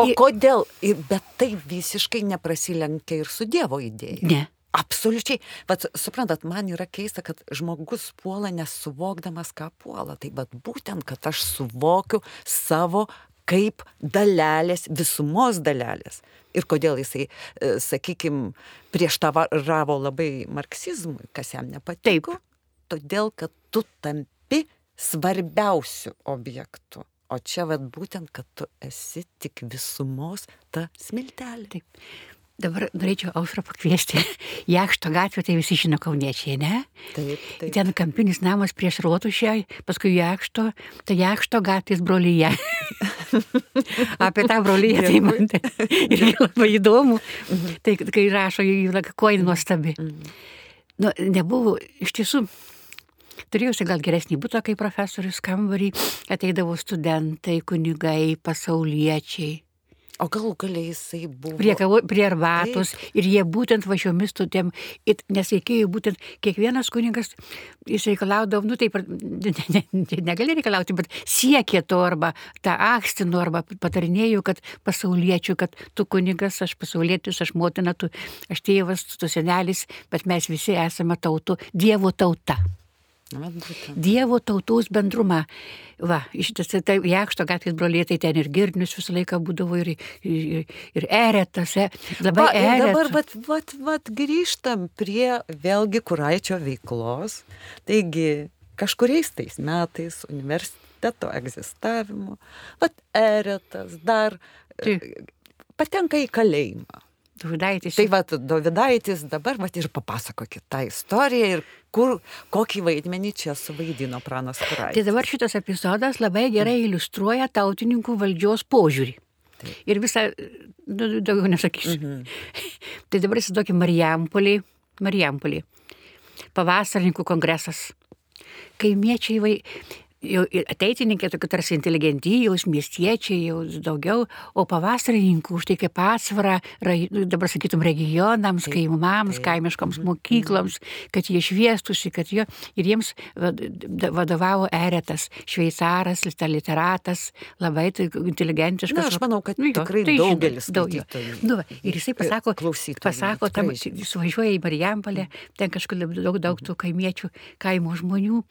O kodėl? Bet tai visiškai neprasilenkia ir su Dievo idėja. Ne. Absoliučiai. Bet suprantat, man yra keista, kad žmogus puola nesuvokdamas, ką puola. Tai bet būtent, kad aš suvokiu savo kaip dalelės, visumos dalelės. Ir kodėl jisai, e, sakykime, prieštaravo labai marksizmui, kas jam nepatiko. Taip. Todėl, kad tu tampi svarbiausiu objektu. O čia vad būtent, kad tu esi tik visumos ta smiltelė. Taip. Dabar norėčiau aušrą pakviesti. <laughs> Jakšto gatvė, tai visi žino kauniečiai, ne? Taip, taip. Ten kampinis namas prieš rotušę, paskui jakšto, tai jakšto gatvės brolyje. <laughs> Apie tą brolyje tai man tai irgi labai įdomu. Tai kai rašo, kuo ji nuostabi. Nu, nebuvo, iš tiesų, turėjusi gal geresnį būtą kaip profesorius kambarį, ateidavo studentai, kunigai, pasauliečiai. O galų galiai jisai buvo. Prie, kavo, prie arbatos Taip. ir jie būtent važiomis tutėm, nes reikėjo būtent kiekvienas kunigas, jis reikalaudavo, nu taip, ne, ne, ne, negali reikalauti, bet siekė to arba tą akstinu arba patarinėjau, kad pasauliečių, kad tu kunigas, aš pasaulietis, aš motina, tu, aš tėvas, tu senelis, bet mes visi esame tautų, Dievo tauta. Dievo tautos bendrumą. Va, šitas, tai Jakšto gatvės broliai, tai ten ir girnius visą laiką būdavo ir, ir, ir eretas, e, labai Va, eretas. dabar vat, vat, vat, grįžtam prie vėlgi kuraičio veiklos. Taigi, kažkuriais tais metais universiteto egzistavimo, vat eretas dar Taip. patenka į kalėjimą. Dovydaitis. Tai vad, Dovydaitis dabar vat ir papasakokit tą istoriją ir kur, kokį vaidmenį čia suvaidino pranas Tai Kuraitis. dabar šitas epizodas labai gerai iliustruoja tautininkų valdžios požiūrį. Taip. Ir visą, nu, daugiau nesakysiu. Mhm. <laughs> Tai dabar įsivaizduokim Marijampolį, Marijampolį. Pavasarininkų kongresas. Kaimiečiai vai, jau ir ateitininkė, tokie tarsi inteligentijos, miestiečiai jau daugiau, o pavasarininkų už tai kaip atsvara, rai- nu, dabar sakytum, regionams, Taip, kaimams, taip. kaimiškoms mokykloms, kad jie šviestusi, kad jo, ir jiems vadovavo Eretas, šveicaras, literatas, labai tai inteligentiškas. Na, aš manau, kad Nu jo, tikrai tai daugelis daug jo. skaitytojų. Nu, va, ir jisai pasako, klausytojų pasako tam, tikrai žino. jis važiuoja į Marijampolę, ten kažkur daug, daug tų kaimiečių, kaimo žmonių,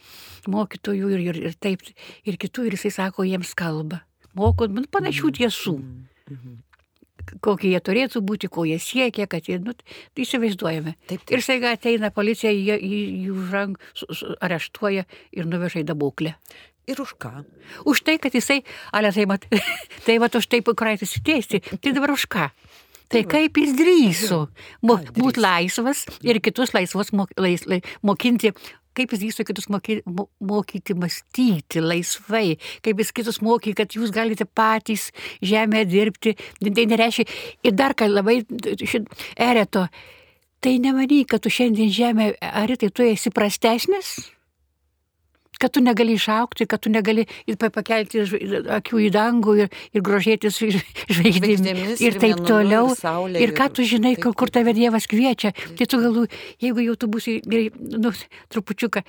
mokytojų ir, ir, ir taip, ir kitų, ir jisai sako jiems kalbą. Moko nu, panašių tiesų, Mhm. kokie jie turėtų būti, ko jie siekia, kad jie, nu, tai įsivaizduojame. Taip, taip. Ir staiga ateina policija, jie jį už rank areštuoja ir nuveža į dabuklę. Ir už ką? Už tai, kad jisai, ale tai mat, <laughs> tai va už taip kraitis įteisti, tai dabar už ką? Tai kaip jis drįso būti laisvas ir kitus laisvos mok, lais, lai, mokinti, kaip jis drįso kitus moky, mo, mokyti mąstyti laisvai, kaip jis kitus mokė, kad jūs galite patys žemėje dirbti. Tai nereiškia, ir dar ką labai šit, ereto, tai nemanyk, kad tu šiandien žemė, ar tai tu esi prastesnis? Kad tu negali išaukti, kad tu negali ir pa- pakelti akių į dangų ir, ir grožėtis ir žvaigždėmis ir ir taip mėnuliu, toliau. ir saule, Ir ką tu žinai, taip, kur, taip, tave Dievas kviečia, tai tu galų, jeigu jau tu būsi nu, trupučiuką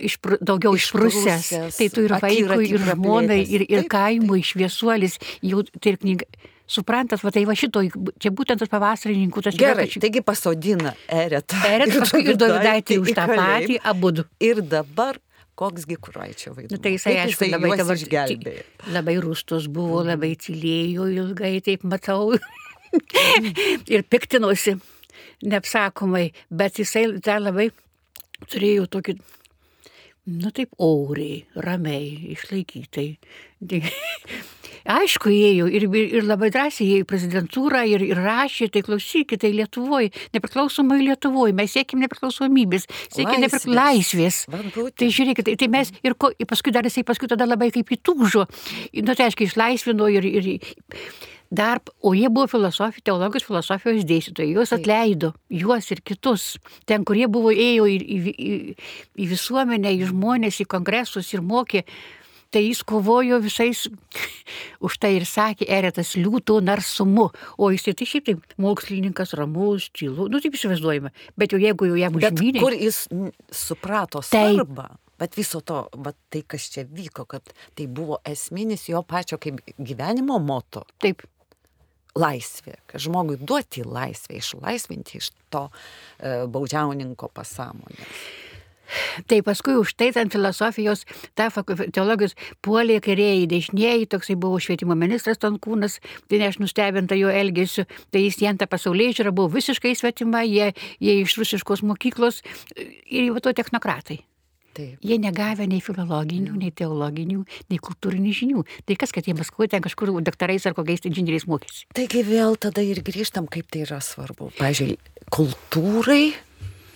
išpru, daugiau išprusęs, tai tu ir vaikui, ir žmonai, ir, ir Taip, kaimui šviesuolis, jau tai ir knyga. Suprantat, va tai va šito, čia būtent tas pavasarininkų, tas Gerai, ši- taigi pasodina eretą. Eret, <laughs> paskui ir Dovidaitį už tą patį, abudu. Ir dabar koksgi kuraičio vaidmuo. Nu, tai jisai, aišku, labai juos dabar išgelbėjo. Labai rūstus buvo, labai tylėjo ilgai, taip matau. <laughs> ir piktinosi, neapsakomai, bet jisai dar labai turėjo tokį, nu taip, oriai, ramiai, išlaikytai. <laughs> Aišku, įėjo ir, ir labai drąsiai įėjo į prezidentūrą ir, ir rašė, tai klausykite, tai Lietuvoje, nepriklausomai Lietuvoje, mes siekim nepriklausomybės, siekim laisvės. Būtent. Tai žiūrėkit, tai, mes ir, ko, ir paskui dar jisai paskui tada labai kaip įtūžo, nu tai aiškiai išlaisvino ir, ir dar, o jie buvo filosofijos, teologijos filosofijos dėstytojai, juos atleido, juos ir kitus, ten, kurie buvo ėjo į, į, į, į visuomenę, į žmonės, į kongresus ir mokė. Tai jis kovojo visais, <laughs> už tai ir sakė, eretas liūtų narsumu, o jis tai šiaip taip mokslininkas, ramus, tylu, nu taip įsivaizduojama, bet jau jeigu jau jam užmynė. kur jis suprato Taip. svarbą? Bet viso to, bet tai kas čia vyko, kad tai buvo esminis jo pačio kaip gyvenimo moto Taip, - laisvė. Kad žmogui duoti laisvę, išlaisvinti iš to e, baudžiauninko pasąmonės. Tai paskui už tai ant filosofijos, ta teologijos puolė kairieji, dešinieji, toksai buvo švietimo ministras Tonkūnas, tai aš nustebinta jo elgesiu, tai jis jam ta pasaulyje žiūra buvo visiškai svetima, jie, jie iš rusiškos mokyklos ir jau to technokratai. Taip. Jie negavę nei filologinių, nei teologinių, nei kultūrinių žinių. Tai kas, kad jie Maskvoje ten kažkur daktarais ar kokiais inžinieriais mokėsi. Taigi vėl tada ir grįžtam, kaip tai yra svarbu. Pavyzdžiui, kultūrai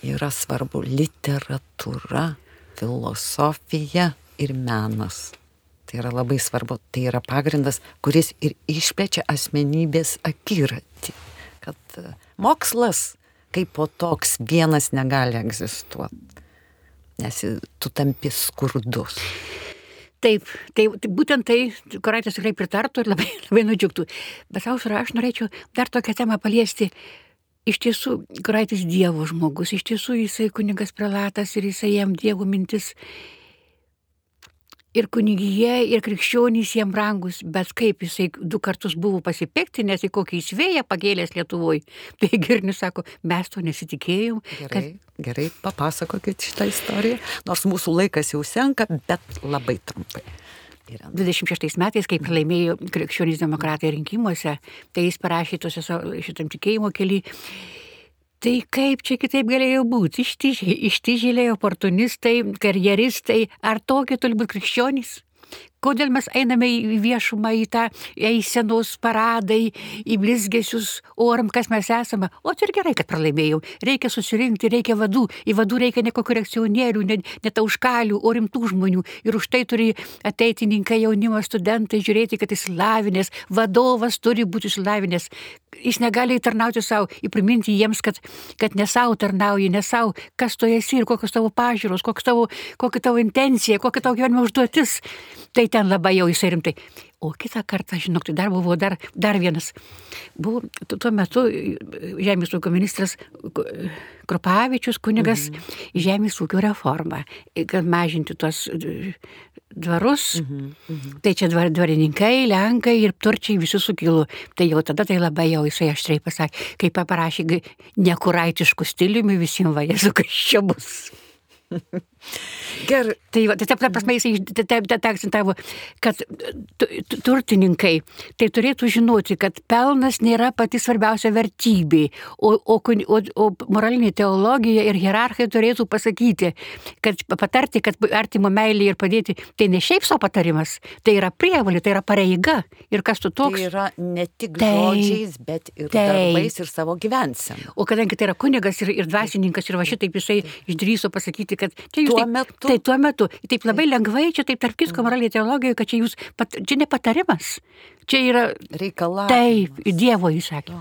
yra svarbu literatūra, filosofija ir menas. Tai yra labai svarbu, tai yra pagrindas, kuris ir išplečia asmenybės akiratį. Kad e, mokslas kaip po toks vienas negali egzistuoti nes tu tampi skurdus. Taip, tai, būtent tai, Koraitis tikrai pritartų ir labai, <laughs> labai nudžiugtų. Bet aušra, aš norėčiau dar tokią temą paliesti. Iš tiesų, Koraitis Dievo žmogus, iš tiesų jisai kunigas prelatas ir jisai jam Dievo mintis ir kunigija, ir krikščionys jiem brangus, bet kaip jisai du kartus buvo pasipiktinęs į kokį įsvėją pagėlės Lietuvoje. <laughs> Tai Girnis sako, mes to nesitikėjom. Gerai, kad... gerai, papasakokit šitą istoriją, nors mūsų laikas jau senka, bet labai trumpai. 26 metais, kai pralaimėjo krikščionys demokratai rinkimuose, tai jis parašė tose šitam tikėjimo keliui Tai kaip čia kitaip galėjo būti? Ištižėliai, oportunistai, karjeristai, ar tokie turi būti krikščionys? Kodėl mes einame į viešumą, į tą eisenos paradai, į blizgesius, oram, kas mes esame. O tai ir gerai, kad pralaimėjau. Reikia susirinkti, reikia vadų. Į vadų reikia ne kokių reakcionierių, ne, ne tauškalių, o rimtų žmonių. Ir už tai turi ateitininkai, jaunimas, studentai žiūrėti, kad išsilavinęs, vadovas turi būti išsilavinęs. Jis negali įtarnauti savo, įpriminti jiems, kad, kad ne savo tarnauji, ne savo, kas tu esi ir kokios tavo pažiūros, kokia tavo, kokia tavo intencija, kokia tavo gyvenimo užduotis. Tai ten labai jau jisai rimtai. O kitą kartą, žinok, tai dar buvo dar, dar vienas. Buvo tuo metu Žemės ūkio ministras Kropavičius, kunigas, mhm. Žemės ūkio reforma, kad mažinti tuos dvarus. Mhm. Mhm. Tai čia dvar, dvarininkai, lenkai ir turčiai visi sukilo. Tai jau tada tai labai jau jisai aštriai pasakė, kai paprašė nekuraitiškų stiliumi visiems vajesu, kas čia bus. <laughs> Gerai. Tai, va, tai ta prasme jisai akcentavo, kad turtininkai tai turėtų žinoti, kad pelnas nėra pati svarbiausia vertybė, o, o, o, o moralinė teologija ir hierarchai turėtų pasakyti, kad patarti, kad artimo meilė ir padėti, tai ne šiaip savo patarimas, tai yra prievalė, tai yra pareiga. Ir kas tu toks? Tai yra ne tik tai, žodžiais, bet ir tai, darbais ir savo gyvenseną. O kadangi tai yra kunigas ir, ir dvasininkas ir va šitaip jisai išdryso pasakyti, kad čia jūs... Tuo taip, metu. Tai tuo metu. Taip labai lengvai, čia taip tarp kitko moraliai teologijoje, kad čia jūs, pat, čia ne patarimas. Čia yra... Reikalavimas. Taip, Dievo įsakė.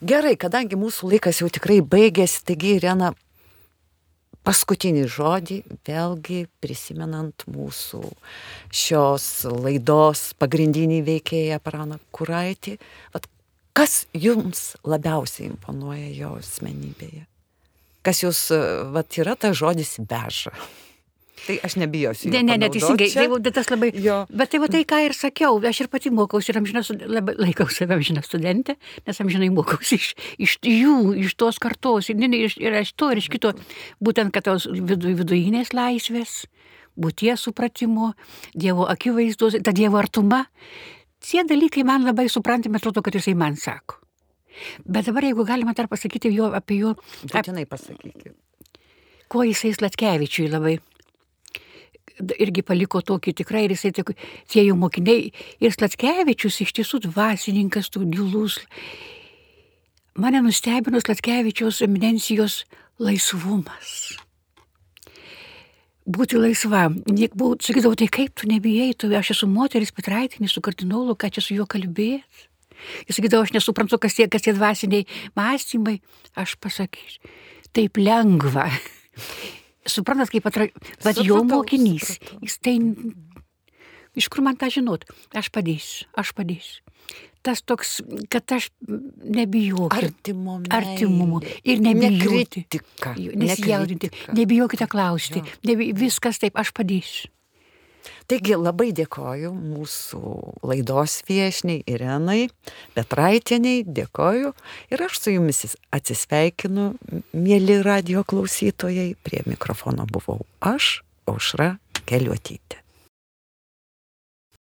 Gerai, kadangi mūsų laikas jau tikrai baigėsi, taigi Irena, paskutinį žodį, vėlgi prisimenant mūsų šios laidos pagrindinį veikėją Praną Kuraitį, kas jums labiausiai imponuoja jo asmenybėje? Kas jūs, vat yra tas žodis veža. Tai aš nebijosiu. Ne, ne, neteisingai. Tai, tai tas labai. Jo. Bet tai va tai, ką ir sakiau, aš ir pati mokausi ir amžinas, labai laikau save amžiną studentę, nes amžinai mokausi iš, iš jų, iš tos kartos, ir, ir, ir iš to, ir iš kito, būtent, kad tos vidu, vidujinės laisvės, būties supratimo, Dievo akivaizdus, ta Dievo artuma, tie dalykai man labai suprantami, atrodo, kad jisai man sako. Bet dabar, jeigu galima dar pasakyti jo, apie jo... Būtinai pasakykit. Kuo jisai Slatkevičiui labai irgi paliko tokį tikrai ir jisai tie jau mokiniai. Ir Slatkevičius iš tiesų dvasininkas, tų gilus. Mane nustebino Slatkevičiaus eminencijos laisvumas. Būti laisva. Sakydavau, tai kaip tu nebijai, tu, aš esu moteris Petraitinis su kardinolu, ką čia su juo kalbėti. Jis sakydavo, aš nesuprantu, kas tie, kas tie dvasiniai mąstymai. Aš pasakysiu, taip lengva. <laughs> Suprantat, kaip atrodo, bet jo mokinys, supratau. jis tai, iš kur man tą žinot, aš padėsiu, aš padėsiu. Tas toks, kad aš nebijau. Artimo. Artimumo. Ir nebijoti. Nesijaudinti. Nebijokite klausti. Nebi, viskas taip, aš padėsiu. Taigi labai dėkoju mūsų laidos viešniai Irenai Petraitieniai, dėkoju ir aš su jumis atsisveikinu, mėly radio klausytojai, prie mikrofono buvau aš, Aušra Keliuotytė.